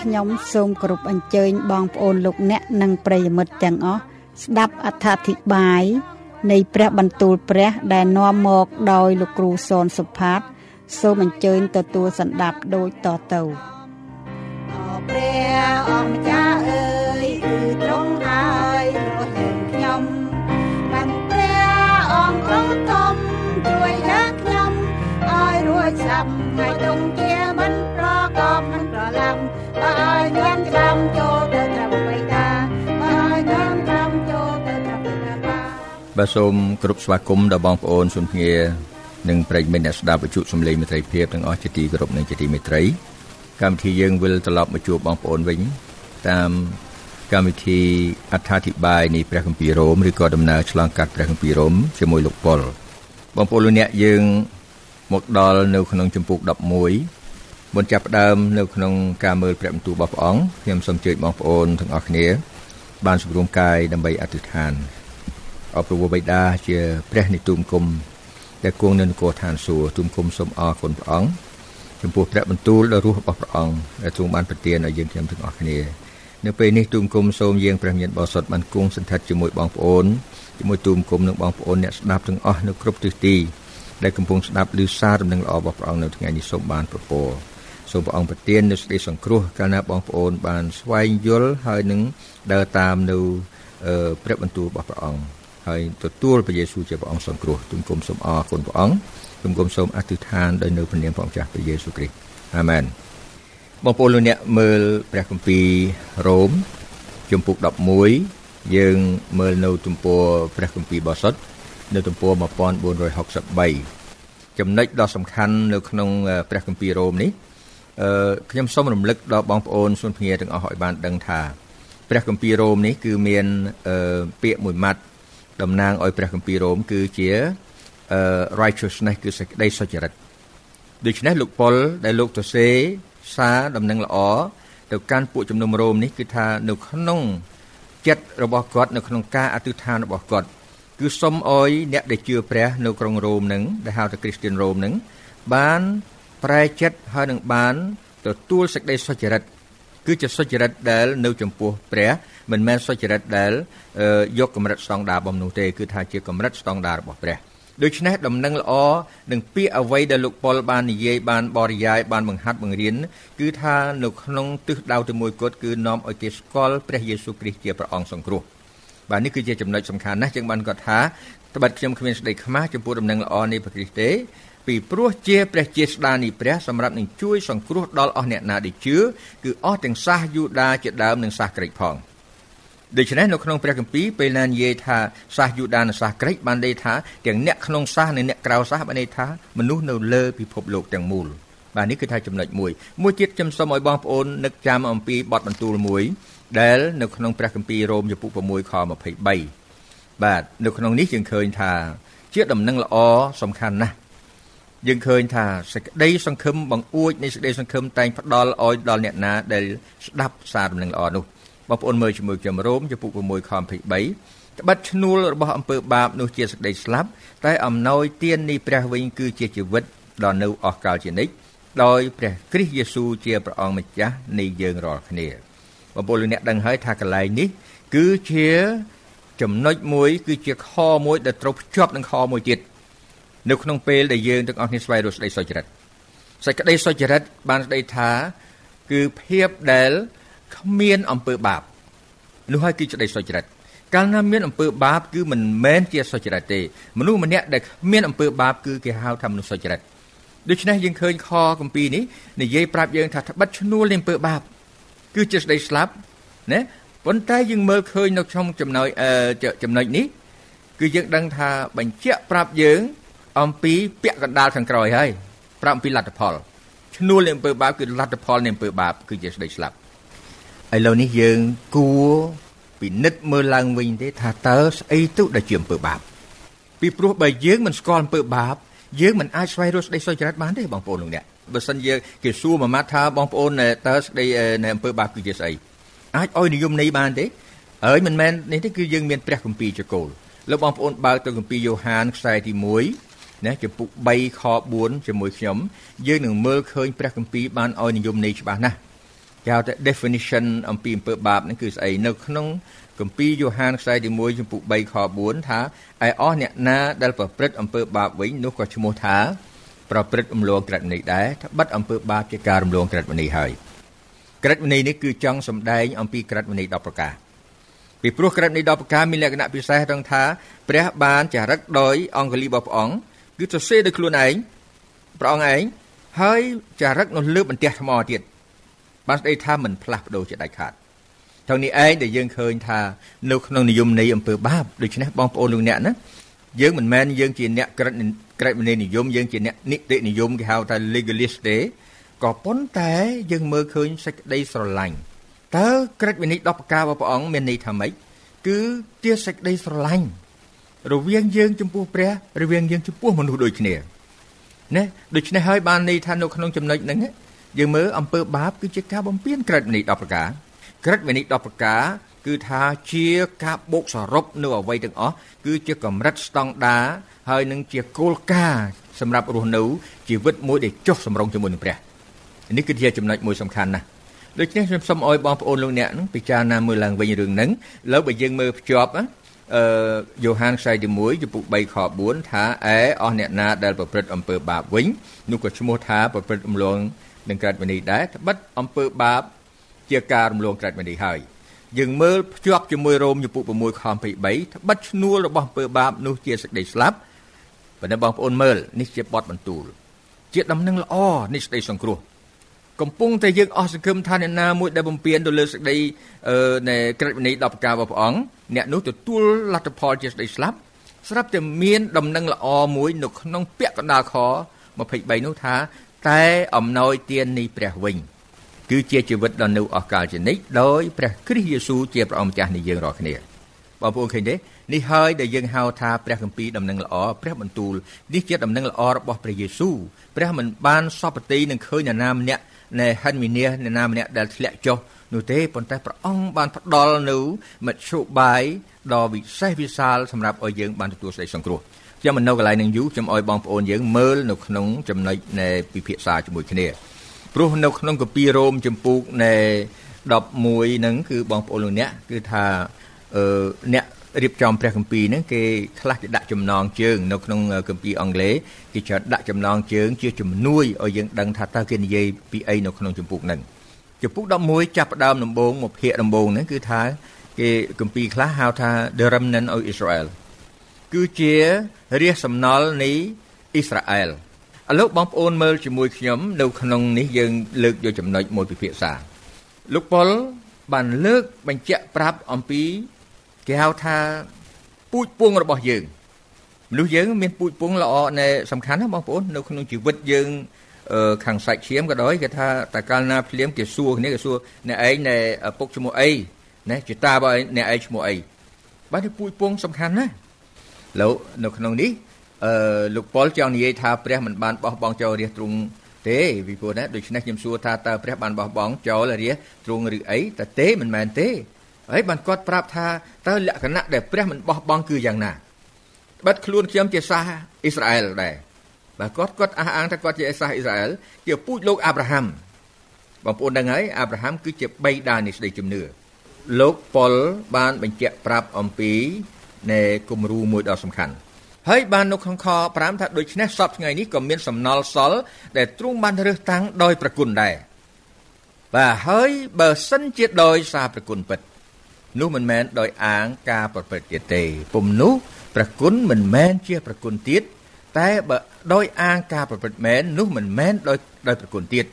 ខ្ញុំសូមគោរពអញ្ជើញបងប្អូនលោកអ្នកនិងប្រិយមិត្តទាំងអស់ស្ដាប់អត្ថាធិប្បាយនៃព្រះបន្ទូលព្រះដែលនាំមកដោយលោកគ្រូសនសុផាត សូមអញ្ជើញទទួលសន្ដាប់ដូចតទៅព្រះអង្គម្ចាស់អើយគឺទ្រង់ហើយរស់យើងខ្ញុំបានព្រះអង្គទ្រង់ធំជួយយើងខ្ញុំឲ្យរួចសាប់ហើយទងជា បាទសូមគ្រប់ស្វាគមន៍ដល់បងប្អូនសុនភ្ងានិងប្រិយមិត្តអ្នកស្ដាប់វិទ្យុសំឡេងមេត្រីភាពទាំងអស់ជាទីគោរពនិងជាទីមេត្រីកម្មវិធីយើងវិលត្រឡប់មកជួបបងប្អូនវិញតាមកម្មវិធីអត្ថាធិប្បាយនៃព្រះគម្ពីររ៉ូមឬក៏ដំណើរឆ្លងកាត់ព្រះគម្ពីររ៉ូមជាមួយលោកប៉ុលបងប្អូនលោកអ្នកយើងមកដល់នៅក្នុងជំពូក11មុនចាប់ផ្ដើមនៅក្នុងការមើលព្រះបន្ទូលរបស់ព្រះអង្គខ្ញុំសូមអញ្ជើញបងប្អូនទាំងអស់គ្នា បានសម្រុំកាយដើម្បីអធិដ្ឋាន អរព្រោះបិតាជាព្រះនៃទូមគុំដែលគង់នៅនគរឋានសួគ៌ទូមគុំសូមអរគុណព្រះអង្គចំពោះព្រះបន្ទូលដ៏រស់របស់ព្រះអង្គដែលទ្រង់បានប្រទានឲ្យយើងខ្ញុំទាំងអស់គ្នានៅពេលនេះទូមគុំសូមយាងព្រះញាតបរិសុទ្ធបានគង់សន្តិដ្ឋជាមួយបងប្អូនជាមួយទូមគុំនិងបងប្អូនអ្នកស្ដាប់ទាំងអស់នៅគ្រប់ទិសទីដែលកំពុងស្ដាប់ឮសារដំណឹងល្អរបស់ព្រះអង្គនៅថ្ងៃនេះសូមបានប្រពោសូមព្រះអង្គប្រទាននូវសេចក្តីសង្គ្រោះកាលណាបងប្អូនបានស្វែងយល់ហើយនឹងដើរតាមនៅព្រះបន្ទូលរបស់ព្រះអង្គ ហើយទទួលព្រះយេស៊ូវជាព្រះអង្គសង្គ្រោះទុំគុំសូមអរគុណព្រះអង្គទុំគុំសូមអធិដ្ឋានដោយនៅព្រះនាមព្រះអង្គចាស់ព្រះយេស៊ូវគ្រីស្ទអាមែនបងប្អូនលោកអ្នកមើលព្រះគម្ពីររ៉ូមជំពូក11យើងមើលនៅទំព័រព្រះគម្ពីរបោះសុតនៅទំព័រ1463ចំណុចដ៏សំខាន់នៅក្នុងព្រះគម្ពីររ៉ូមនេះអឺខ្ញុំសូមរំលឹកដល់បងប្អូនសុនភ្ងាទាំងអស់ឲ្យបានដឹងថាព្រះគម្ពីររ៉ូមនេះគឺមានអឺពាក្យមួយម៉ាត់ តំណាងឲ្យព្រះគម្ពីររ៉ូមគឺជាអឺ righteousness គឺសេចក្តីសុចរិតដូច្នេះលោកប៉ុលដែលលោកទៅសេសារដំណឹងល្អទៅកាន់ពួកជំនុំរ៉ូមនេះគឺថានៅក្នុងចិត្តរបស់គាត់នៅក្នុងការអធិដ្ឋានរបស់គាត់គឺសុំអោយអ្នកដែលជឿព្រះនៅក្រុងរ៉ូមនឹងដែលហៅថា Christian Rome នឹងបានប្រែចិត្តហើយនឹងបានទទួលសេចក្តីសុចរិត គឺជាសុចរិតដែលនៅចំពោះព្រះមិនមែនសុចរិតដែលយកកម្រិតស្តង់ដារបំនោះទេគឺថាជាកម្រិតស្តង់ដាររបស់ព្រះដូច្នេះដំណឹងល្អនឹងពាក្យអ្វីដែលលោកប៉ុលបាននិយាយបានបរិយាយបានបង្ហាត់បង្រៀនគឺថានៅក្នុងទិសដៅទីមួយគត់គឺនាំឲ្យគេស្គាល់ព្រះយេស៊ូវគ្រីស្ទជាព្រះអង្គសង្គ្រោះបាទនេះគឺជាចំណុចសំខាន់ណាស់ជាងបានគាត់ថាត្បិតខ្ញុំគ្មានសេចក្តីខ្មាស់ចំពោះដំណឹងល្អនៃព្រះគ្រីស្ទទេ ពីព្រោះជាព្រះជាស្ដានៃព្រះសម្រាប់នឹងជួយសង្គ្រោះដល់អស់អ្នកណាដែលជឿគឺអស់ទាំងសាសយូដាជាដើមនិងសាសក្រិចផងដូច្នេះនៅក្នុងព្រះគម្ពីរពេលណានិយាយថាសាសយូដានិងសាសក្រិចបានន័យថាទាំងអ្នកក្នុងសាសនិងអ្នកក្រៅសាសបានន័យថាមនុស្សនៅលើពិភពលោកទាំងមូលបាទនេះគឺថាចំណុចមួយមួយទៀតខ្ញុំសូមឲ្យបងប្អូននឹកចាំអំពីបទបន្ទូលមួយដែលនៅក្នុងព្រះគម្ពីររ៉ូមចំពុក6ខ23បាទនៅក្នុងនេះយើងឃើញថាជាដំណឹងល្អសំខាន់ណាស់ យើងឃើញថាសេចក្តីសង្ឃឹមបង្អួចនៃសេចក្តីសង្ឃឹមតែងផ្ដល់ឲ្យដល់អ្នកណាដែលស្ដាប់សារដំណឹងល្អនោះបងប្អូនមើលជាមួយខ្ញុំរ៉ូមចំពុក6ខ23ត្បិតឈ្នួលរបស់អំពើបាបនោះជាសេចក្តីស្លាប់តែអំណោយទាននៃព្រះវិញគឺជាជីវិតដ៏នៅអស់កលជានិច្ចដោយព្រះគ្រីស្ទយេស៊ូវជាព្រះអង្គម្ចាស់នៃយើងរាល់គ្នាបងប្អូនលោកអ្នកដឹងហើយថាកន្លែងនេះគឺជាចំណុចមួយគឺជាខមួយដែលត្រូវភ្ជាប់នឹងខមួយទៀត នៅក្នុងពេលដែលយើងទាំងអស់គ្នាស្វែងរកសេចក្តីសុចរិតសេចក្តីសុចរិតបានស្ដីថាគឺភាពដែលគ្មានអំពើបាបនោះហើយគឺសេចក្តីសុចរិតកាលណាមានអំពើបាបគឺមិនមែនជាសុចរិតទេមនុស្សម្នាក់ដែលគ្មានអំពើបាបគឺគេហៅថាមនុស្សសុចរិតដូច្នេះយើងឃើញខគម្ពីរនេះនិយាយប្រាប់យើងថាត្បិតឈ្នួលនៃអំពើបាប គឺជាស្ដីស្លាប់ណាប៉ុន្តែយើងមើលឃើញនៅក្នុងចំណុចចំណុចនេះគឺយើងដឹងថាបញ្ជាក់ប្រាប់យើង អំពីពាក់កណ្ដាលខាងក្រោយហើយប្រាប់អំពីលទ្ធផលឈ្នួលនៃអំពើបាបគឺលទ្ធផលនៃអំពើបាបគឺជាស្ដីស្លាប់ឥឡូវនេះយើងគួរពិនិត្យមើលឡើងវិញទេថាតើស្អីទៅដែលជាអំពើបាបពីព្រោះបើយើងមិនស្គាល់អំពើបាបយើងមិនអាចស្វែងរកស្ដីសុចរិតបានទេបងប្អូនលោកអ្នកបើសិនយើងគេសួរមួយម៉ាត់ថាបងប្អូនតើស្ដីនៃអំពើបាបគឺជាស្អីអាចឲ្យនិយមន័យបានទេហើយមិនមែននេះទេគឺយើងមានព្រះគម្ពីរចកូលលោកបងប្អូនបើកទៅគម្ពីរយ៉ូហានខ្សែទី1 ណាចំពុក3ខ4ជាមួយខ្ញុំយើងនឹងមើលឃើញព្រះគម្ពីរបានឲ្យនិយមន័យច្បាស់ណាស់គេហៅថា definition អំពីអំពើបាបហ្នឹងគឺស្អីនៅក្នុងគម្ពីរយ៉ូហានខ្សែទី1ចំពុក3ខ4ថាឯអស់អ្នកណាដែលប្រព្រឹត្តអំពើបាបវិញនោះក៏ឈ្មោះថាប្រព្រឹត្តរំលងក្រឹតវិន័យដែរថាបិទអំពើបាបជាការរំលងក្រឹតវិន័យហើយក្រឹតវិន័យនេះគឺចង់សម្ដែងអំពីក្រឹតវិន័យ10ប្រការពីព្រោះក្រឹតវិន័យ10ប្រការមានលក្ខណៈពិសេសត្រង់ថាព្រះបានចារឹកដោយអង្គលីរបស់ព្រះអង្គ គឺសរសេរដោយខ្លួនឯងព្រះអង្គឯងហើយចារឹកនៅលើបន្ទះថ្មទៀតបានស្ដីថាមិនផ្លាស់ប្ដូរជាដាច់ខាតថងនេះឯងដែលយើងឃើញថានៅក្នុងនិយមន័យអំពើបាបដូច្នេះបងប្អូនលោកអ្នកណាយើងមិនមែនយើងជាអ្នកក្រិតក្រិតវិន័យនិយមយើងជាអ្នកនីតិនិយមគេហៅថា legalist ទេក៏ប៉ុន្តែយើងមើលឃើញសេចក្តីស្រឡាញ់តើក្រិតវិន័យ10ប្រការរបស់ព្រះអង្គមានន័យថាម៉េចគឺជាសេចក្តីស្រឡាញ់ រវាងយើងចំពោះព្រះរវាងយើងចំពោះមនុស្សដូចគ្នាណាដូច្នេះហើយបានន័យថានៅក្នុងចំណុចហ្នឹងយើងមើលអំពើបាបគឺជាការបំពានក្រិតវិន័យ10ប្រការក្រិតវិន័យ10ប្រការគឺថាជាការបូកសរុបនៅអ្វីទាំងអស់គឺជាកម្រិតស្តង់ដាហើយនឹងជាគោលការណ៍សម្រាប់រស់នៅជីវិតមួយដែលចុះសម្រុងជាមួយនឹងព្រះនេះគឺជាចំណុចមួយសំខាន់ណាស់ដូច្នេះខ្ញុំសូមអោយបងប្អូនលោកអ្នកនឹងពិចារណាមើលឡើងវិញរឿងហ្នឹងឥឡូវបើយើងមើលភ្ជាប់ អឺយ៉ូហានខ្សែទី1ចំពុក3ខ4ថាអែអស់អ្នកណាដែលប្រព្រឹត្តអំពើបាបវិញនោះក៏ឈ្មោះថាប្រព្រឹត្តអំលងនឹងក្រឹតវិន័យដែរត្បិតអំពើបាប ជាការរំលងក្រឹតវិន័យហើយយើងមើលភ្ជាប់ជាមួយរ៉ូមចំពុក6ខ23ត្បិតឈ្នួលរបស់អំពើបាបនោះជាសេចក្តីស្លាប់បើបងប្អូនមើលនេះជាបទបន្ទូលជាដំណឹងល្អនេះសេចក្តីសង្គ្រោះ កំពុងតែយើងអស់សង្ឃឹមថាអ្នកណាមួយដែលបំពេញទៅលើសេចក្តីនៃក្រឹតវិន័យ10ប្រការរបស់ព្រះអង្គអ្នកនោះទទួលលទ្ធផលជាសេចក្តីស្លាប់ស្រាប់តែមានដំណឹងល្អមួយនៅក្នុងពាក្យកណ្ដាលខ23នោះថាតែអំណោយទាននៃព្រះវិញគឺជាជីវិតដ៏នៅអស់កលជានិច្ចដោយព្រះគ្រីស្ទយេស៊ូវជាព្រះអង្គម្ចាស់នៃយើងរាល់គ្នាបងប្អូនឃើញទេនេះហើយដែលយើងហៅថាព្រះគម្ពីរដំណឹងល្អព្រះបន្ទូលនេះជាដំណឹងល្អរបស់ព្រះយេស៊ូវព្រះមិនបានសពតិនឹងឃើញនរណាម្នាក់ នៃហិនវិនិច្ឆ័យនរណាម្នាក់ដែលធ្លាក់ចុះនោះទេប៉ុន្តែព្រះអង្គបានផ្ដល់នៅមជ្ឈបាយដ៏វិសេសវិសាលសម្រាប់ឲ្យយើងបានទទួលសេចក្តីសង្គ្រោះខ្ញុំមិននៅកន្លែងនឹងយូរខ្ញុំឲ្យបងប្អូនយើងមើលនៅក្នុងចំណុចនៃពិភាក្សាជាមួយគ្នាព្រោះនៅក្នុងកពីរ៉ូមចម្ពោះនៃ11ហ្នឹងគឺបងប្អូនលោកអ្នកគឺថាអឺអ្នក រៀបចំព្រះគម្ពីរហ្នឹងគេខ្លះគេដាក់ចំណងជើង នៅក្នុងគម្ពីរអង់គ្លេសគេច្រើនដាក់ចំណងជើង ជាជំនួយឲ្យយើងដឹងថាតើគេនិយាយពីអីនៅក្នុងចម្ពោះហ្នឹងចម្ពោះ11ចាប់ផ្ដើមដំបូងមកភាគដំបូងហ្នឹងគឺថាគេគម្ពីរខ្លះហៅថា The Remnant of Israel គឺជារាជសំណល់នៃអ៊ីស្រាអែលឥឡូវបងប្អូនមើលជាមួយខ្ញុំនៅក្នុងនេះយើងលើកយកចំណុចមួយពិភាក្សាលោកប៉ុលបានលើកបញ្ជាក់ប្រាប់អំពី គេហៅថាពូជពងរបស់យើងមនុស្សយើងមានពូជពងល្អណែសំខាន់ណាបងប្អូននៅក្នុងជីវិតយើងខាងសាច់ឈាមក៏ដោយគេថាតើកាលណាភ្លាមគេសួរគ្នាគេសួរអ្នកឯងណែពុកឈ្មោះអីណែជាតាបើអ្នកឯងឈ្មោះអីបាទនេះពូជពងសំខាន់ណាស់លោកនៅក្នុងនេះអឺលោកប៉ុលចង់និយាយថាព្រះមិនបានបោះបង់ចោលរាជទ្រង់ទេពីព្រោះណាដូច្នេះខ្ញុំសួរថាតើព្រះបានបោះបង់ចោលរាជទ្រង់ឬអីតើទេមិនមែនទេ ហើយបានគាត់ប្រាប់ថាតើលក្ខណៈដែលព្រះមិនបោះបង់គឺយ៉ាងណាបាត់ខ្លួនខ្ញុំជាសាសអ៊ីស្រាអែលដែរបាទគាត់គាត់អះអាងថាគាត់ជាសាសអ៊ីស្រាអែលជាពូជលោកអាប់រ៉ាហាំបងប្អូនដឹងហើយអាប់រ៉ាហាំគឺជាបេដានៃសេចក្តីជំនឿលោកប៉ុលបានបញ្ជាក់ប្រាប់អំពីនៃគំរូមួយដ៏សំខាន់ហើយបាននៅក្នុងខ5ថាដូច្នេះសពថ្ងៃនេះក៏មានសំណល់សល់ដែលទ្រង់បានរើសតាំងដោយប្រគុណដែរបាទហើយបើសិនជាដោយសារប្រគុណពិត នោះមិនមែនដោយអាងការប្រព្រឹត្តទៀតទេពុំនោះប្រគុណមិនមែនជាប្រគុណទៀតតែបើដោយអាងការប្រព្រឹត្តមែននោះមិនមែនដោយដោយប្រគុណទៀត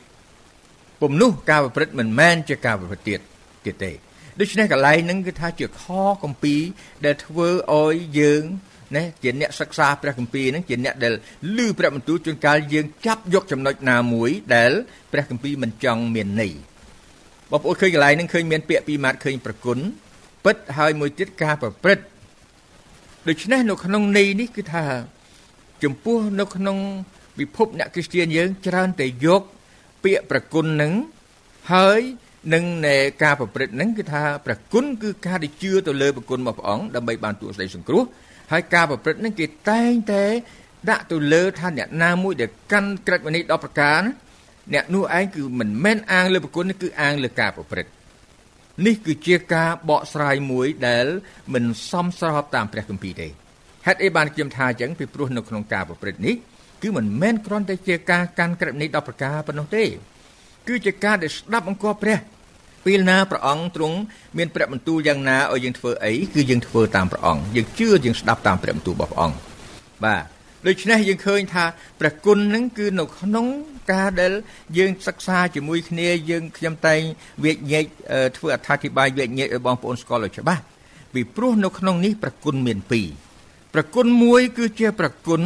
ពុំនោះការប្រព្រឹត្តមិនមែនជាការប្រព្រឹត្តទៀតទៀតទេដូច្នេះកន្លែងហ្នឹងគឺថាជាខកំពីដែលធ្វើឲ្យយើងណាជាអ្នកសិក្សាព្រះគម្ពីរហ្នឹងជាអ្នកដែលឮព្រះបន្ទូលជួនកាលយើងចាប់យកចំណុចណាមួយដែលព្រះគម្ពីរមិនចង់មានន័យបងប្អូនឃើញកន្លែងហ្នឹងឃើញមានពាក្យពីរម៉ាត់ឃើញប្រគុណ ពិតហើយមួយទៀតការប្រព្រឹត្តដូច្នេះនៅក្នុងន័យនេះគឺថា ចំពោះនៅក្នុងពិភពអ្នកគ្រីស្ទានយើង ច្រើនតែយក ពាក្យប្រគុណនឹងហើយនឹងនៃការប្រព្រឹត្តនឹងគឺថាប្រគុណគឺការដែលជឿទៅលើប្រគុណរបស់ព្រះអង្គដើម្បីបានទួស្ដីសង្គ្រោះហើយការប្រព្រឹត្តនឹងគេតែងតែដាក់ទៅលើថាអ្នកណាមួយដែលកាន់ក្រិតវិន័យ10ប្រការអ្នកនោះឯងគឺមិនមែនអាងលើប្រគុណគឺអាងលើការប្រព្រឹត្ត នេះគឺជាការបកស្រាយមួយដែលមិនសមស្របតាមព្រះគម្ពីរទេហេតុអីបានខ្ញុំថាអញ្ចឹងពីព្រោះនៅក្នុងការប្រព្រឹត្តនេះគឺមិនមែនគ្រាន់តែជាការកាន់ក្រឹតនេះ10ប្រការប៉ុណ្ណោះទេ គឺជាការដែលស្ដាប់អង្គព្រះពេលណាព្រះអង្គទ្រង់មានព្រះបន្ទូលយ៉ាងណាឲ្យយើងធ្វើអីគឺយើងធ្វើតាមព្រះអង្គយើងជឿយើងស្ដាប់តាមព្រះបន្ទូលរបស់ព្រះអង្គបាទដូច្នេះយើងឃើញថាព្រះគុណនឹងគឺនៅក្នុង ការដែលយើងសិក្សាជាមួយគ្នាយើងខ្ញុំតែងវិជ្ជាធ្វើអត្ថាធិប្បាយវិជ្ជាឲ្យបងប្អូនស្គាល់ឲ្យច្បាស់ពីព្រោះនៅក្នុងនេះព្រះគុណមានពីរព្រះគុណមួយគឺជាព្រះគុណ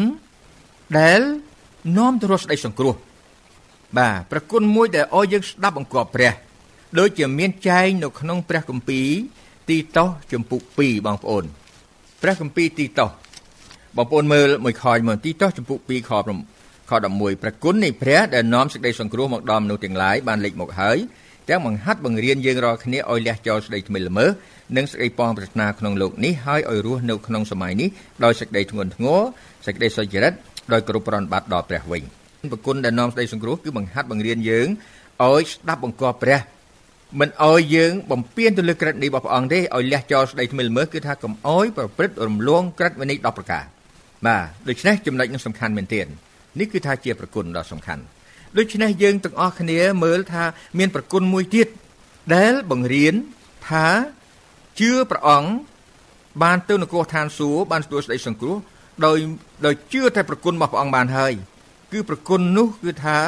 ដែលនាំទៅរកសេចក្តីសង្គ្រោះបាទព្រះគុណមួយដែលឲ្យយើងស្ដាប់អង្គព្រះដូចជាមានចែងនៅក្នុងព្រះគម្ពីរទីតោសជំពូក2បងប្អូនព្រះគម្ពីរទីតោសបងប្អូនមើលមួយខមើលទីតោសជំពូក2ខ ខ11ព្រះគុណនៃព្រះដែលនាំសេចក្តីសង្គ្រោះមកដល់មនុស្សទាំងឡាយបានលេចមកហើយទាំងបង្ហាត់បង្រៀនយើងរាល់គ្នាឲ្យលះចោលសេចក្តីថ្មីល្មើសនិងសេចក្តីប៉ងប្រាថ្នាក្នុងលោកនេះហើយឲ្យរស់នៅក្នុងសម័យនេះដោយសេចក្តីធ្ងន់ធ្ងរសេចក្តីសុចរិតដោយគ្រប់ប្រណបត្តិដល់ព្រះវិញប្រគុណដែលនាំសេចក្តីសង្គ្រោះគឺបង្ហាត់បង្រៀនយើងឲ្យស្ដាប់បង្គាប់ព្រះមិនអោយយើងបំពេញទៅលើក្រិតនេះរបស់ព្រះអង្គទេឲ្យលះចោលស្ដីថ្មីល្មើសគឺថាកុំអោយប្រព្រឹត្តរំលងក្រិតវិន័យ10ប្រការបាទដូច្នេះចំណុចនេះសំខាន់មែនទែន នេះគឺថាជាប្រគុណដ៏សំខាន់ដូច្នេះយើងទាំងអស់គ្នាមើលថាមានប្រគុណមួយទៀតដែលបង្រៀនថាជឿព្រះអង្គបានទៅនគរឋានសួគ៌បានទទួលស្ដីសង្គ្រោះដោយដោយជឿតែប្រគុណរបស់ព្រះអង្គបានហើយ គឺប្រគុណនោះគឺថា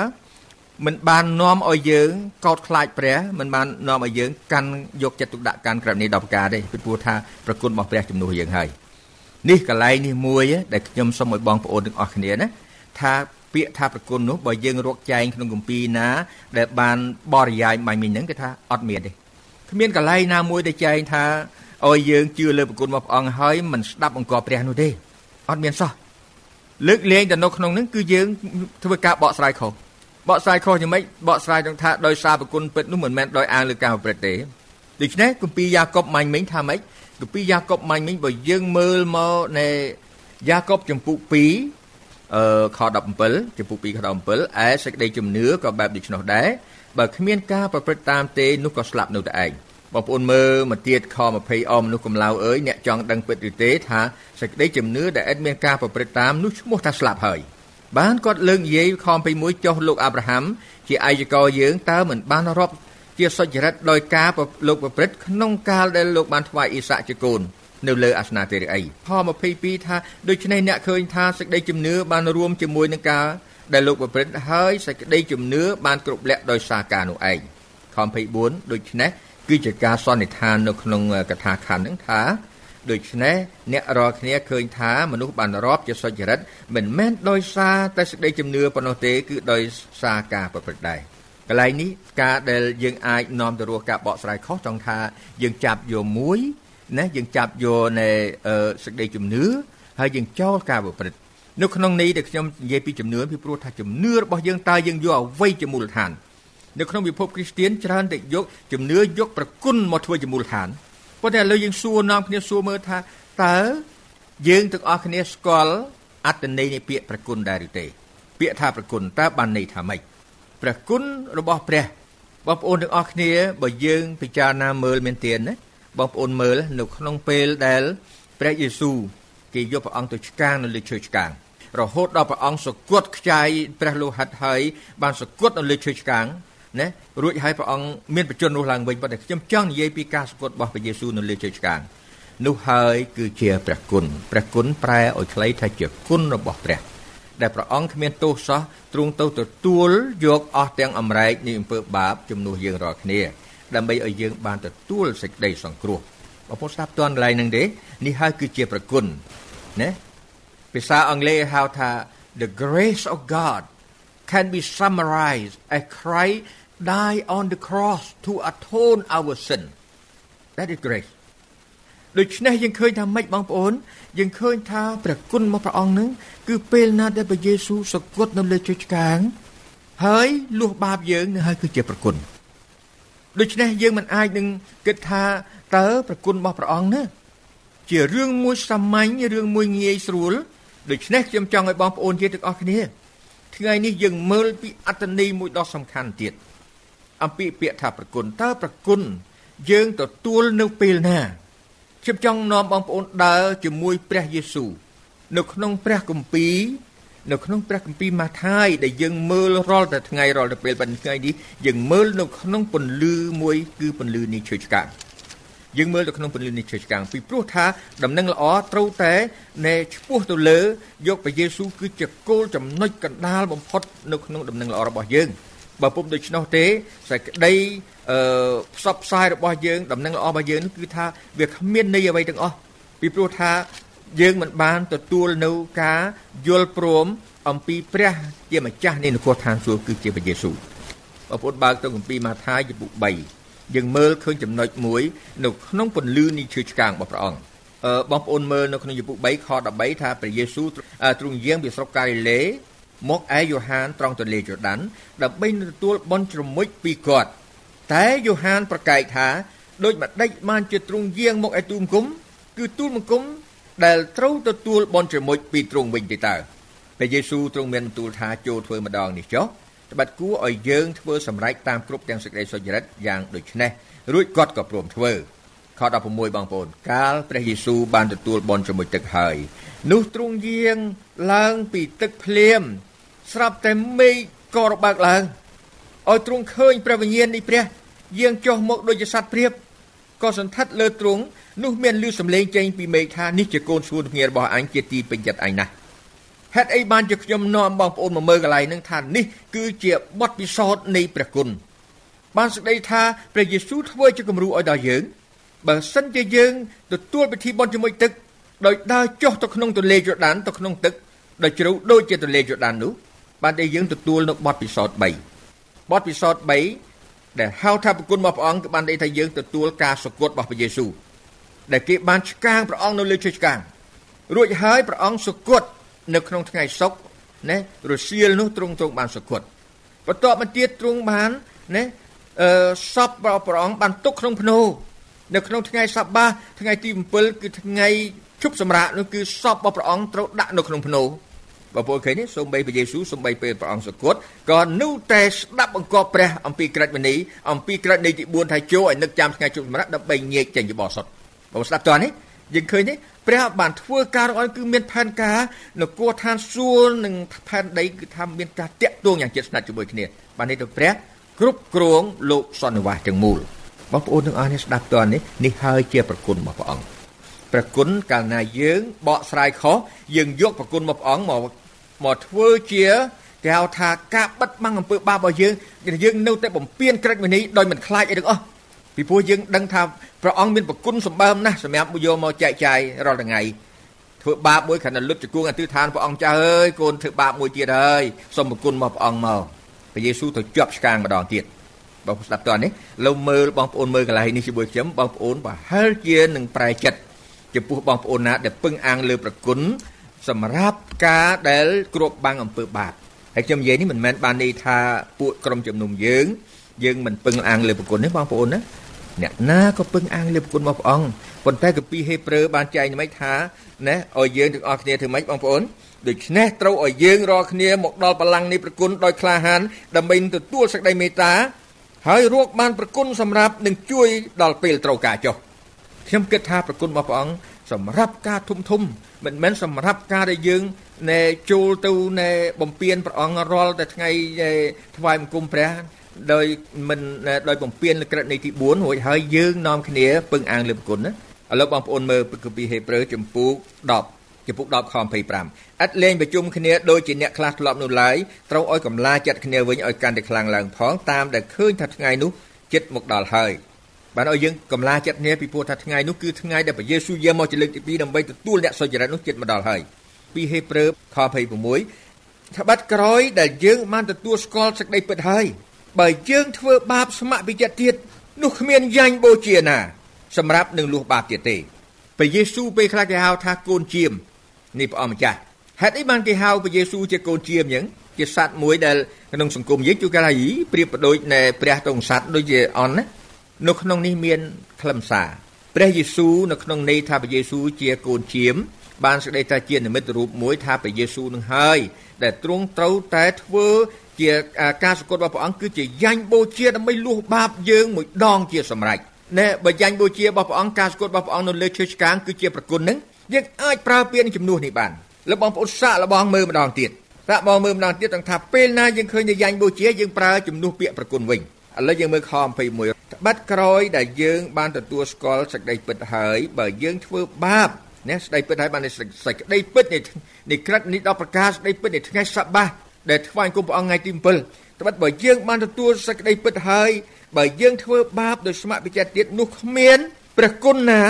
មិនបាននាំឲ្យយើងកោតខ្លាចព្រះមិនបាននាំឲ្យយើងកាន់យកចិត្តទុកដាក់កាន់ក្រឹបនេះដល់ប្រការទេពីព្រោះថាប្រគុណរបស់ព្រះជំនួសយើងហើយនេះកន្លែងនេះមួយដែលខ្ញុំសូមឲ្យបងប្អូនទាំងអស់គ្នាណា ថាពាក្យថាប្រគុណនោះបើយើងរកចែងក្នុងគម្ពីរណា ដែលបានបរិយាយបាញ់មិញហ្នឹងគឺថាអត់មានទេគ្មានកន្លែងណាមួយដែលចែងថាឲ្យយើងជឿលើប្រគុណរបស់ព្រះអង្គហើយមិនស្ដាប់អង្គព្រះនោះទេអត់មានសោះលើកលែងទៅនៅក្នុងហ្នឹងគឺយើងធ្វើការបកស្រាយខុសបកស្រាយខុសយ៉ាងម៉េចបកស្រាយនឹងថាដោយសារប្រគុណពិតនោះមិនមែនដោយអាងលើការប្រព្រឹត្តទេដូច្នេះគម្ពីរយ៉ាកុបម៉ាញ់មិញថាម៉េចគម្ពីរយ៉ាកុបម៉ាញ់មិញបើយើងមើលមកនៃយ៉ាកុបចំពុក2 អឺខ17ចំពុក2ខ17ឯសេចក្តីជំនឿក៏បែបដូច្នោះដែរបើគ្មានការប្រព្រឹត្តតាមទេនោះក៏ស្លាប់នៅតែឯងបងប្អូនមើលមកទៀតខ20អមនោះកំឡៅអើយអ្នកចង់ដឹងពិតឬទេថាសេចក្តីជំនឿដែលឥតមានការប្រព្រឹត្តតាមនោះឈ្មោះថាស្លាប់ហើយបានគាត់លើកនិយាយខំ21ចុះលោកអាប់រ៉ាហាំជាអាយកយើងតើមិនបានរាប់ជាសុចរិតដោយការលោកប្រព្រឹត្តក្នុងកាលដែលលោកបានថ្វាយអ៊ីសាក់ជាកូន នៅលើអាសនៈទេរីអីខ22ថាដូច្នេះអ្នកឃើញថាសេចក្តីជំនឿបានរួមជាមួយនឹងការដែលលោកប្រព្រឹត្តហើយសេចក្តីជំនឿបានគ្រប់លក្ខដោយសារការនោះឯងខ24ដូច្នេះគឺជាការសន្និដ្ឋាននៅក្នុងកថាខណ្ឌហ្នឹងថាដូច្នេះអ្នករាល់គ្នាឃើញថាមនុស្សបានរាប់ជាសុចរិតមិនមែនដោយសារតែសេចក្តីជំនឿប៉ុណ្ណោះទេគឺដោយសារការប្រព្រឹត្តដែរកន្លែងនេះការដែលយើងអាចនាំទៅរកការបកស្រាយខុសចង់ថាយើងចាប់យកមួយ ណាយើងចាប់យកនៃសេចក្តីជំនឿហើយយើងចោលការប្រព្រឹត្តនៅក្នុងនេះដែលខ្ញុំនិយាយពីជំនឿពីព្រោះថាជំនឿរបស់យើងតើយើងយកអ្វីជាមូលដ្ឋាននៅក្នុងពិភពគ្រីស្ទានច្រើនតែយកជំនឿយកប្រគុណមកធ្វើជាមូលដ្ឋានប៉ុន្តែឥឡូវយើងសួរនាំគ្នាសួរមើលថាតើយើងទាំងអស់គ្នាស្គាល់អត្តន័យនៃពាក្យប្រគុណដែរឬទេ ពាក្យថាប្រគុណតើបានន័យថាម៉េចព្រះគុណរបស់ព្រះបងប្អូនទាំងអស់គ្នាបើយើងពិចារណាមើលមែនទែនណា បងប្អូនមើលនៅក្នុងពេលដែលព្រះយេស៊ូវគេយកព្រះអង្គទៅឆ្កាងនៅលើឈើឆ្កាងរហូតដល់ព្រះអង្គសគត់ខ្ចាយព្រះលោហិតហើយបានសគត់នៅលើឈើឆ្កាងណារួចហើយព្រះអង្គមានបជនរស់ឡើងវិញប៉ុន្តែខ្ញុំចង់និយាយពីការសគត់របស់ព្រះយេស៊ូវនៅលើឈើឆ្កាងនោះហើយគឺជាព្រះគុណព្រះគុណប្រែឲ្យខ្លីថាជាគុណរបស់ព្រះ ដែលព្រះអង្គគ្មានទោសសោះទ្រង់ទៅទទួលយកអស់ទាំងអំរែកនៃអំពើបាបជំនួសយើងរាល់គ្នា ដើម្បីឲ្យយើងបានទទួលសេចក្តីសង្គ្រោះបងប្អូនស្ដាប់តន់កន្លែងហ្នឹងទេនេះហើយគឺជាប្រគុណណាភាសាអង់គ្លេសហៅថា the grace of God can be summarized as Christ died on the cross to atone our sin that is grace ដូច្នេះយើងឃើញថាម៉េចបងប្អូនយើងឃើញថាព្រះគុណរបស់ព្រះអង្គនឹងគឺពេលណាដែលព្រះយេស៊ូវសគត់នៅលើជើងឆ្កាងហើយលួសបាបយើងនឹងហើយគឺជាព្រះគុណ ដូច្នេះយើងមិនអាចនឹងគិតថាតើព្រះគុណរបស់ព្រះអង្គណាជារឿងមួយសាមញ្ញរឿងមួយងាយស្រួលដូច្នេះខ្ញុំចង់ឲ្យបងប្អូនជាទាំងអស់គ្នា ថ្ងៃនេះយើងមើលពីអត្តន័យមួយដ៏សំខាន់ទៀតអំពីពាក្យថាប្រគុណតើប្រគុណយើងទទួលនៅពេលណាខ្ញុំចង់នាំបងប្អូនដើរជាមួយព្រះយេស៊ូវនៅក្នុងព្រះគម្ពីរ នៅក្នុងព្រះគម្ពីរម៉ាថាយដែលយើងមើលរាល់តែថ្ងៃរាល់តែពេលប៉ុន្តែថ្ងៃនេះយើងមើលនៅក្នុងពន្លឺមួយគឺពន្លឺនេះឈើឆ្កាងយើងមើលទៅក្នុងពន្លឺនេះឈើឆ្កាងពីព្រោះថាដំណឹងល្អត្រូវតែណែឈ្មោះទៅលើយកព្រះយេស៊ូវគឺជាគោលចំណុចកណ្ដាលបំផុតនៅក្នុងដំណឹងល្អរបស់យើងបើពុំដូច្នោះទេសេចក្តីអឺផ្សព្វផ្សាយរបស់យើងដំណឹងល្អរបស់យើងនោះគឺថាវាគ្មានន័យអ្វីទាំងអស់ពីព្រោះថា យើងមិនបានទទួលនៅការយល់ព្រមអំពីព្រះជាម្ចាស់នៃនគរឋានសួគ៌គឺជាព្រះយេស៊ូវបងប្អូនបើកទៅគម្ពីរម៉ាថាយជំពូក3យើងមើលឃើញចំណុចមួយនៅក្នុងពន្លឺនៃឈើឆ្កាងរបស់ព្រះអង្គអឺបងប្អូនមើលនៅក្នុងជំពូក3ខ13ថាព្រះយេស៊ូវទ្រង់យាងពីស្រុកការីលេមកឯយ៉ូហានត្រង់ទន្លេយ៉ូដានដើម្បីទទួលបន់ជ្រមុជពីគាត់តែយ៉ូហានប្រកែកថាដូចម្ដេចបានជាទ្រង់យាងមកឯទូលមង្គមគឺទូលមង្គម ដែលត្រូវទទួលបន់ជ្រមុជពីទ្រង់វិញទេតើព្រះយេស៊ូវទ្រង់មានបន្ទូលថាចូលធ្វើម្ដងនេះចុះត្បិតគួរឲ្យយើងធ្វើសម្រេចតាមគ្រប់ទាំងសេចក្តីសុចរិតយ៉ាងដូចនេះរួចគាត់ក៏ព្រមធ្វើខ16បងប្អូនកាលព្រះយេស៊ូវបានទទួលបន់ជាមួយទឹកហើយនោះទ្រង់យាងឡើងពីទឹកភ្លាម ស្រាប់តែមេឃក៏របើកឡើងឲ្យទ្រង់ឃើញព្រះវិញ្ញាណនៃព្រះយាងចុះមកដូចជាសត្វព្រាបក៏សន្ធិដ្ឋលើទ្រង់ នោះមានលឺសំឡេងចេញពីមេឃថានេះជាកូនស្រួនភ្ងារបស់អញជាទីពេញចិត្តអញណាស់ហេតុអីបានជាខ្ញុំនាំបងប្អូនមកមើលកន្លែងហ្នឹងថានេះគឺជាបទពិសោធន៍នៃព្រះគុណបានសេចក្តីថាព្រះយេស៊ូវធ្វើជាគំរូឲ្យដល់យើងបើសិនជាយើងទទួលពិធីបុណ្យជាមួយទឹកដោយដើរចុះទៅក្នុងទន្លេយ៉ូដានទៅក្នុងទឹកដោយជ្រៅដូចជាទន្លេយ៉ូដាននោះបានតែយើងទទួលនៅបទពិសោធន៍3បទពិសោធន៍3ដែលហៅថាប្រគុណរបស់ព្រះអង្គគឺបានន័យថាយើងទទួលការសគត់របស់ព្រះយេស៊ូវ ដែលគេបានឆ្កាងព្រះអង្គនៅលើឈើឆ្កាងរួចហើយព្រះអង្គសគត់នៅក្នុងថ្ងៃសុក្រណារសៀលនោះទ្រង់ទ្រង់បានសគត់បន្ទាប់មកទៀតទ្រង់បានណាអឺសពរបស់ព្រះអង្គបានទុកក្នុងភ្នោនៅក្នុងថ្ងៃសបាថ្ងៃទី7គឺថ្ងៃជប់សម្រាកនោះគឺសពរបស់ព្រះអង្គត្រូវដាក់នៅក្នុងភ្នោបើពួកឃើញនេះសូម្បីព្រះយេស៊ូវសូម្បីពេលព្រះអង្គសគត់ក៏នៅតែស្ដាប់បង្គាប់ព្រះអំពីក្រិតមនីអំពីក្រិតនៃទី4ថាចូលឲ្យនឹកចាំថ្ងៃជប់សម្រាប់ដើម្បីញែកចេញពីបោះសុត បងស្ដាប់តើនេះយើងឃើញទេព្រះបានធ្វើការរបស់គឺមានផែនការនគរឋានសួគ៌និងផែនដីគឺថាមានការតាក់ទងយ៉ាងជិតស្និទ្ធជាមួយគ្នាបាននេះទៅព្រះគ្រប់គ្រងលោកសន្និវាសទាំងមូលបងប្អូនទាំងអស់នេះស្ដាប់តើនេះនេះហើយជាប្រគុណរបស់ព្រះអង្គប្រគុណកាលណាយើងបកស្រាយខុសយើងយកប្រគុណរបស់ព្រះអង្គមកមកធ្វើជាគេហៅថាការបិទបាំងអំពើបាបរបស់យើងយើងនៅតែបំពេញក្រិតវិន័យដោយមិនខ្លាចអីទាំងអស់ ពីព្រោះយើងដឹងថាព្រះអង្គមានប្រគុណសម្បើមណាស់សម្រាប់យកមកចែកចាយរាល់ថ្ងៃធ្វើបាបមួយគ្រាន់តែលុតជង្គង់អធិដ្ឋានព្រះអង្គចាស់អើយកូនធ្វើបាបមួយទៀតហើយសូមប្រគុណមកព្រះអង្គមកព្រះយេស៊ូវទៅជាប់ឆ្កាងម្ដងទៀតបងប្អូនស្ដាប់តើនេះលោកមើលបងប្អូនមើលកន្លែងនេះជាមួយខ្ញុំបងប្អូនប្រហែលជានឹងប្រែចិត្តចំពោះបងប្អូនណាដែលពឹងអាងលើប្រគុណសម្រាប់ការដែលគ្របបាំងអំពើបាបហើយខ្ញុំនិយាយនេះមិនមែនបានន័យថាពួកក្រុមជំនុំយើងយើងមិនពឹងអាងលើប្រគុណទេបងប្អូនណា អ្នកណាក៏ពឹងអាងលើប្រគុណរបស់ព្រះអង្គប៉ុន្តែកាពីហេព្រើរបានចែងមិនថាណាឲ្យយើងទាំងអស់គ្នាធ្វើម៉េចបងប្អូនដូច្នេះត្រូវឲ្យយើងរាល់គ្នាមកដល់បលាំងនៃប្រគុណដោយក្លាហានដើម្បីទទួលសេចក្តីមេត្តាហើយរកបានប្រគុណសម្រាប់នឹងជួយដល់ពេលត្រូវការចុះខ្ញុំគិតថាប្រគុណរបស់ព្រះអង្គសម្រាប់ការធំធំមិនមែនសម្រាប់ការដែលយើងណែចូលទៅណែបំពេញព្រះអង្គរាល់តែថ្ងៃថ្វាយបង្គំព្រះ ដោយមិនដោយបំពេញលក្ខណៈនៃទី4រួចហើយយើងនាំគ្នាពឹងអាងលើប្រគុណណាឥឡូវបងប្អូនមើលគម្ពីរហេព្រើរចំពោះ10ចំពោះ10ខ25ឥតលែងប្រជុំគ្នាដូចជាអ្នកខ្លះធ្លាប់នោះឡើយត្រូវឲ្យកម្លាចិត្តគ្នាវិញឲ្យកាន់តែខ្លាំងឡើងផងតាមដែលឃើញថាថ្ងៃនោះចិត្តមកដល់ហើយបានឲ្យយើងកម្លាចិត្តគ្នាពីព្រោះថាថ្ងៃនោះគឺថ្ងៃដែលព្រះយេស៊ូវយាងមកជាលើកទី2ដើម្បីទទួលអ្នកសុចរិតនោះចិត្តមកដល់ហើយពីហេព្រើរខ26ថាបាត់ក្រោយដែលយើងបានទទួលស្គាល់សេចក្តីពិតហើយ បើយើងធ្វើបាបស្ម័គ្រពីចិត្តទៀតនោះគ្មានយ៉ាញ់បូជាណា សម្រាប់នឹងលួសបាបទៀតទេព្រះយេស៊ូវពេលខ្លះគេហៅថាកូនជាមនេះព្រះអង្គម្ចាស់ហេតុអីបានគេហៅព្រះយេស៊ូវជាកូនជាមអញ្ចឹងជាសត្វមួយដែលក្នុងសង្គមយើងជួគេថាប្រៀបប្រដូចនៃព្រះទងសត្វដូចជាអន់ណានៅក្នុងនេះមានខ្លឹមសារព្រះយេស៊ូវនៅក្នុងន័យថាព្រះយេស៊ូវជាកូនជាមបានសេចក្តីថាជានិមិត្តរូបមួយថាព្រះយេស៊ូវនឹងហើយដែលទ្រង់ត្រូវតែធ្វើ ជាការសង្កត់របស់ព្រះអង្គគឺជាយ៉ាញ់បូជាដើម្បីលួសបាបយើងមួយដងជាសម្រេចណែបើយ៉ាញ់បូជារបស់ព្រះអង្គការសង្កត់របស់ព្រះអង្គនៅលើឈើឆ្កាងគឺជាប្រគុណនឹងយើងអាចប្រើពាក្យជំនួសនេះបានលោកបងប្អូនសាកល្បងមើលម្ដងទៀតសាកបងមើលម្ដងទៀតទាំងថាពេលណាយើងឃើញតែយ៉ាញ់បូជាយើងប្រើជំនួសពាក្យប្រគុណវិញឥឡូវយើងមើលខ21ត្បិតក្រោយដែលយើងបានទទួលស្គាល់សេចក្តីពិតហើយបើយើងធ្វើបាបណាសេចក្តីពិតហើយបានសេចក្តីពិតនៃក្រិតនេះដល់ប្រកាសសេចក្តីពិតនៃថ្ងៃសបាស ដែលថ្វាយគុំព្រះអង្គថ្ងៃទី7ត្បិតបើយើងបានទទួលសេចក្តីពិតហើយបើយើងធ្វើបាបដោយស្ម័គ្រវិចិត្រទៀតនោះគ្មានព្រះគុណណា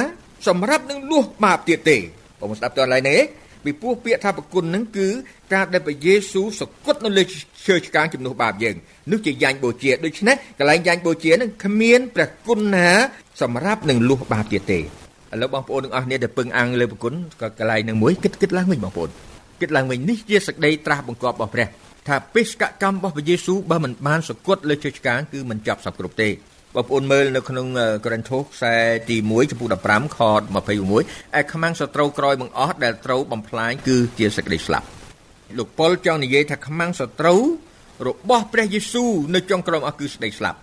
សម្រាប់នឹងលួសបាបទៀតទេបងស្ដាប់តើឡើយនេះពីព្រោះពាក្យថាប្រគុណនឹងគឺការដែលព្រះយេស៊ូវសគត់នៅលើឈើឆ្កាងជំនួសបាបយើងនោះជាយ៉ាញ់បូជាដូច្នេះកន្លែងយ៉ាញ់បូជានឹងគ្មានព្រះគុណណា សម្រាប់នឹងលួសបាបទៀតទេឥឡូវបងប្អូនទាំងអស់គ្នាដែលពឹងអាំងលើប្រគុណក៏កន្លែងនឹងមួយគិតគិតឡើងវិញបងប្អូន គិតឡើងវិញនេះជាសក្តីត្រាស់បង្គាប់របស់ព្រះថាបេសកកម្មរបស់ព្រះយេស៊ូវបើមិនបានសគត់លើជើឆ្កាងគឺមិនចាប់សពគ្រប់ទេបងប្អូនមើលនៅក្នុងកូរិនថូសខ្សែទី1ចំពោះ15ខ26ឯខ្មាំងសត្រូវក្រោយបង្អស់ដែលត្រូវបំផ្លាញគឺជាសេចក្តីស្លាប់លោកប៉ុលចង់និយាយថាខ្មាំងសត្រូវរបស់ព្រះយេស៊ូវនៅចុងក្រោយអស់គឺសេចក្តីស្លាប់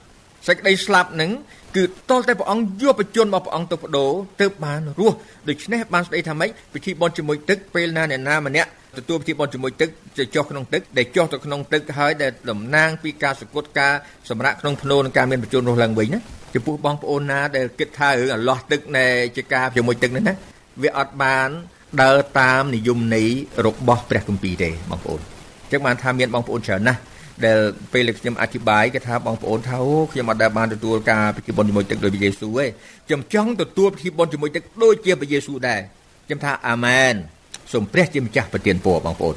សេចក្តីស្លាប់នឹងគឺតលតែព្រះអង្គយកបជនរបស់ព្រះអង្គទៅបដូរទើបបានរស់ដូច្នេះបានស្ដីថាម៉េចពិធីបុណ្យជាមួយទឹកពេលណាអ្នកណាម្នាក់ ទទួលពិធីបុណ្យជាមួយទឹកจะចុះក្នុងទឹកដែលចុះទៅក្នុងទឹកហើយដែលតំណាងពីការសគត់ការសម្រាប់ក្នុងភ្នោនិងការមានបជនរស់ឡើងវិញណាចំពោះបងប្អូនណាដែលគិតថារឿងអលាស់ទឹកនៃជាការជាមួយទឹកនេះណាវាអត់បានដើរតាមនិយមន័យរបស់ព្រះគម្ពីរទេបងប្អូនអញ្ចឹងបានថាមានបងប្អូនច្រើនណាស់ដែលពេលខ្ញុំអធិប្បាយគេថាបងប្អូនថាអូខ្ញុំអត់ដែលបានទទួលការពិធីបុណ្យជាមួយទឹកដោយព្រះយេស៊ូវទេខ្ញុំចង់ទទួលពិធីបុណ្យជាមួយទឹកដូចជាព្រះយេស៊ូវដែរខ្ញុំថាអាមែន សូមព្រះជាម្ចាស់ប្រទានពរបងប្អូន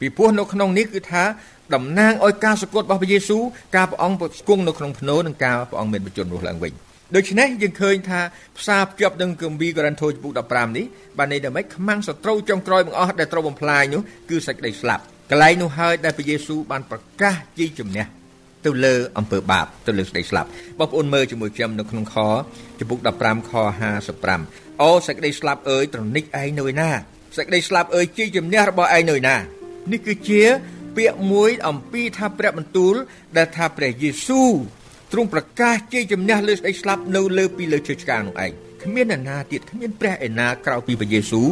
ពីព្រោះនៅក្នុងនេះគឺថាតំណាងឲ្យការសគត់របស់ព្រះយេស៊ូវការព្រះអង្គគង់នៅក្នុងភ្នោនិងការព្រះអង្គមានបជនរស់ឡើងវិញដូច្នេះយើងឃើញថាផ្សារភ្ជាប់នឹងគម្ពីរកូរិនថូសចំពុក15នេះបានន័យថាម៉េចខ្មាំងសត្រូវចុងក្រោយបង្អស់ដែលត្រូវបំផ្លាញនោះគឺសេចក្តីស្លាប់កន្លែងនោះហើយដែលព្រះយេស៊ូវបានប្រកាសជ័យជំនះទៅលើអំពើបាបទៅលើសេចក្តីស្លាប់បងប្អូនមើលជាមួយខ្ញុំនៅក្នុងខចំពុក15ខ55អូសេចក្តីស្លាប់អើយត្រនិចឯងនៅឯណា សេចក្តីស្លាប់អើយជ័យជំនះរបស់ឯងនៅឯណានេះគឺជាពាក្យមួយអំពីថាព្រះបន្ទូល ដែលថាព្រះយេស៊ូវទ្រង់ប្រកាសជ័យជំនះលើស្ដេចស្លាប់នៅលើពីលើជើងឆ្កាងនោះឯង គ្មានអ្នកណាទៀតគ្មានព្រះឯណាក្រៅពីព្រះយេស៊ូវ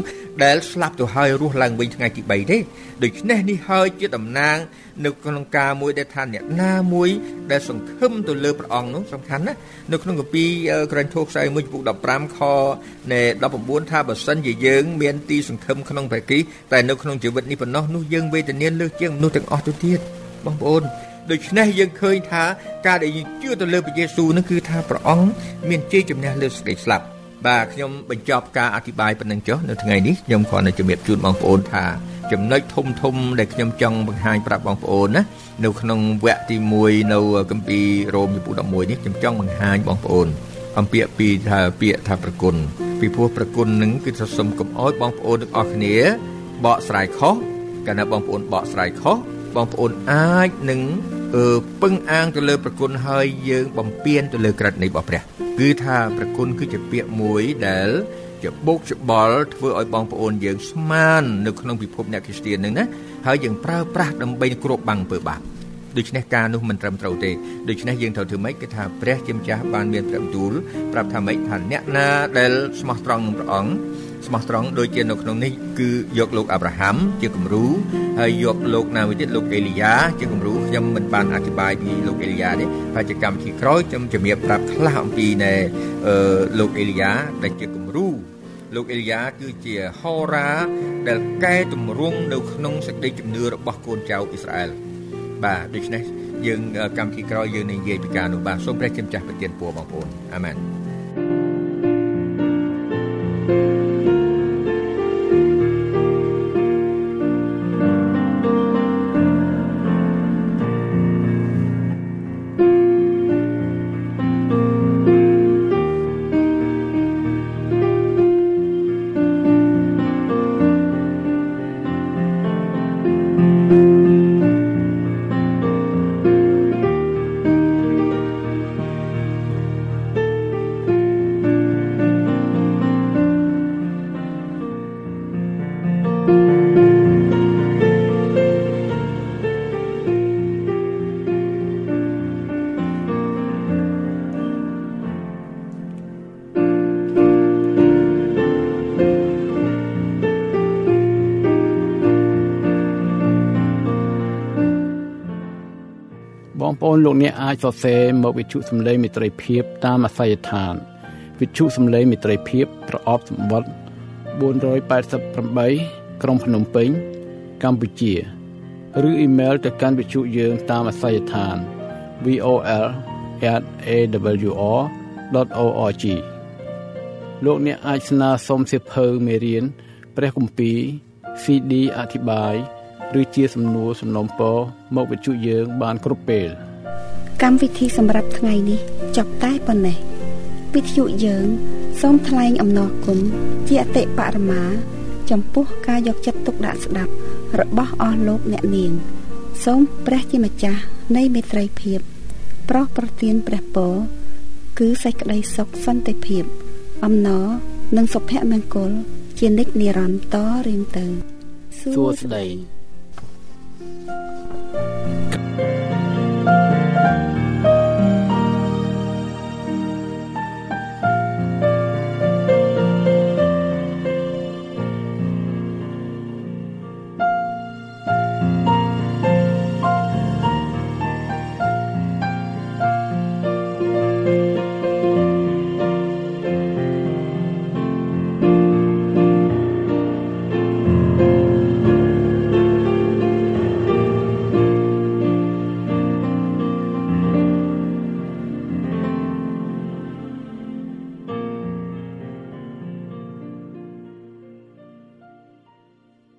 ដែលស្លាប់ទៅហើយរស់ឡើងវិញថ្ងៃទី3ទេដូច្នេះនេះហើយជាតំណាងនៅក្នុងការមួយដែលថាអ្នកណាមួយដែលសង្ឃឹមទៅលើព្រះអង្គនោះសំខាន់ណានៅក្នុងកាពីក្រែងធោខ្សែ1ចំពុក15ខនៃ19ថាបើសិនជាយើងមានទីសង្ឃឹមក្នុងព្រះគ្រីស្ទតែនៅក្នុងជីវិតនេះប៉ុណ្ណោះនោះយើងវេទនាលើសជាងមនុស្សទាំងអស់ទៅទៀតបងប្អូនដូច្នេះយើងឃើញថាការដែលយើងជឿទៅលើព្រះយេស៊ូវនោះគឺថាព្រះអង្គមានជ័យជំនះលើសេចក្តីស្លាប់ បាទខ្ញុំបញ្ចប់ការអធិប្បាយប៉ុណ្ណឹងចុះនៅថ្ងៃនេះខ្ញុំគ្រាន់តែជំរាបជូនបងប្អូនថាចំណុចធំធំដែលខ្ញុំចង់បង្ហាញប្រាប់បងប្អូនណានៅក្នុងវគ្គទី1នៅគម្ពីររ៉ូមចំពោះ11នេះខ្ញុំចង់បង្ហាញបងប្អូនអំពីពីថាពាក្យថាប្រគុណពីព្រោះប្រគុណនឹងគឺថាសុំកុំអោយបងប្អូនទាំងអស់គ្នាបកស្រាយខុសកាលណាបងប្អូនបកស្រាយខុសបងប្អូនអាចនឹងអឺ ពឹងអាងទៅលើប្រគុណហើយយើងបំពេញទៅលើក្រឹតនៃរបស់ព្រះគឺថាប្រគុណគឺជាពាក្យមួយដែលជាបោកច្បល់ធ្វើឲ្យបងប្អូនយើងស្មាននៅក្នុងពិភពអ្នកគ្រីស្ទាននឹងណាហើយយើងប្រើប្រាស់ដើម្បីគ្របបាំងអំពើបាបដូច្នេះការនោះមិនត្រឹមត្រូវទេដូច្នេះយើងត្រូវធ្វើម៉េចគឺថាព្រះជាម្ចាស់បានមានព្រះបន្ទូលប្រាប់ថាម៉េចថាអ្នកណាដែលស្មោះត្រង់នឹងព្រះអង្គ ស្មោះត្រង់ដូចជានៅក្នុងនេះគឺយកលោកអាប់រ៉ាហាំជាគំរូហើយយកលោកណាមួយទៀតលោកអេលីយ៉ាជាគំរូខ្ញុំមិនបានអធិប្បាយពីលោកអេលីយ៉ាទេហើយជាកម្មវិធីក្រោយខ្ញុំជំរាបប្រាប់ខ្លះអំពីនៃលោកអេលីយ៉ាដែលជាគំរូលោកអេលីយ៉ាគឺជាហោរាដែលកែតម្រង់នៅក្នុងសេចក្តីជំនឿរបស់កូនចៅអ៊ីស្រាអែលបាទដូច្នេះយើងកម្មវិធីក្រោយយើងនឹងនិយាយពីការនោះបាទសូមព្រះជាម្ចាស់ប្រទានពរបងប្អូនអាមែនបង ប្អូនលោកអ្នកអាចសរសេរមកវិទ្យុសំឡេងមិត្តភាពតាមអាស័យដ្ឋាន វិទ្យុសំឡេងមិត្តភាពប្រអប់សម្បត្តិ488ក្រុងភ្នំពេញ កម្ពុជាឬអ៊ីមែលទៅកាន់វិទ្យុយើងតាមអាស័យដ្ឋាន vol@awr.org លោកអ្នកអាចស្នើសុំសិភៅមេរៀនព្រះគម្ពីរ CD អធិប្បាយឬជាសំណួរសំណុំពរមកវិទ្យុយើងបានគ្រប់ពេល កម្មវិធីសម្រាប់ថ្ងៃនេះចប់តែប៉ុណ្ណេះវិទ្យុយើងសូមថ្លែងអំណរគុណជាអតិបរមា ចំពោះការយកចិត្តទុកដាក់ស្ដាប់ របស់អស់លោកអ្នកនាងសូមព្រះជាម្ចាស់នៃមេត្រីភាព ប្រោះប្រទានព្រះពរគឺសេចក្តីសុខសន្តិភាព អំណរនិងសុភមង្គលជានិច្ចនិរន្តរ៍តរៀងទៅសួស្តី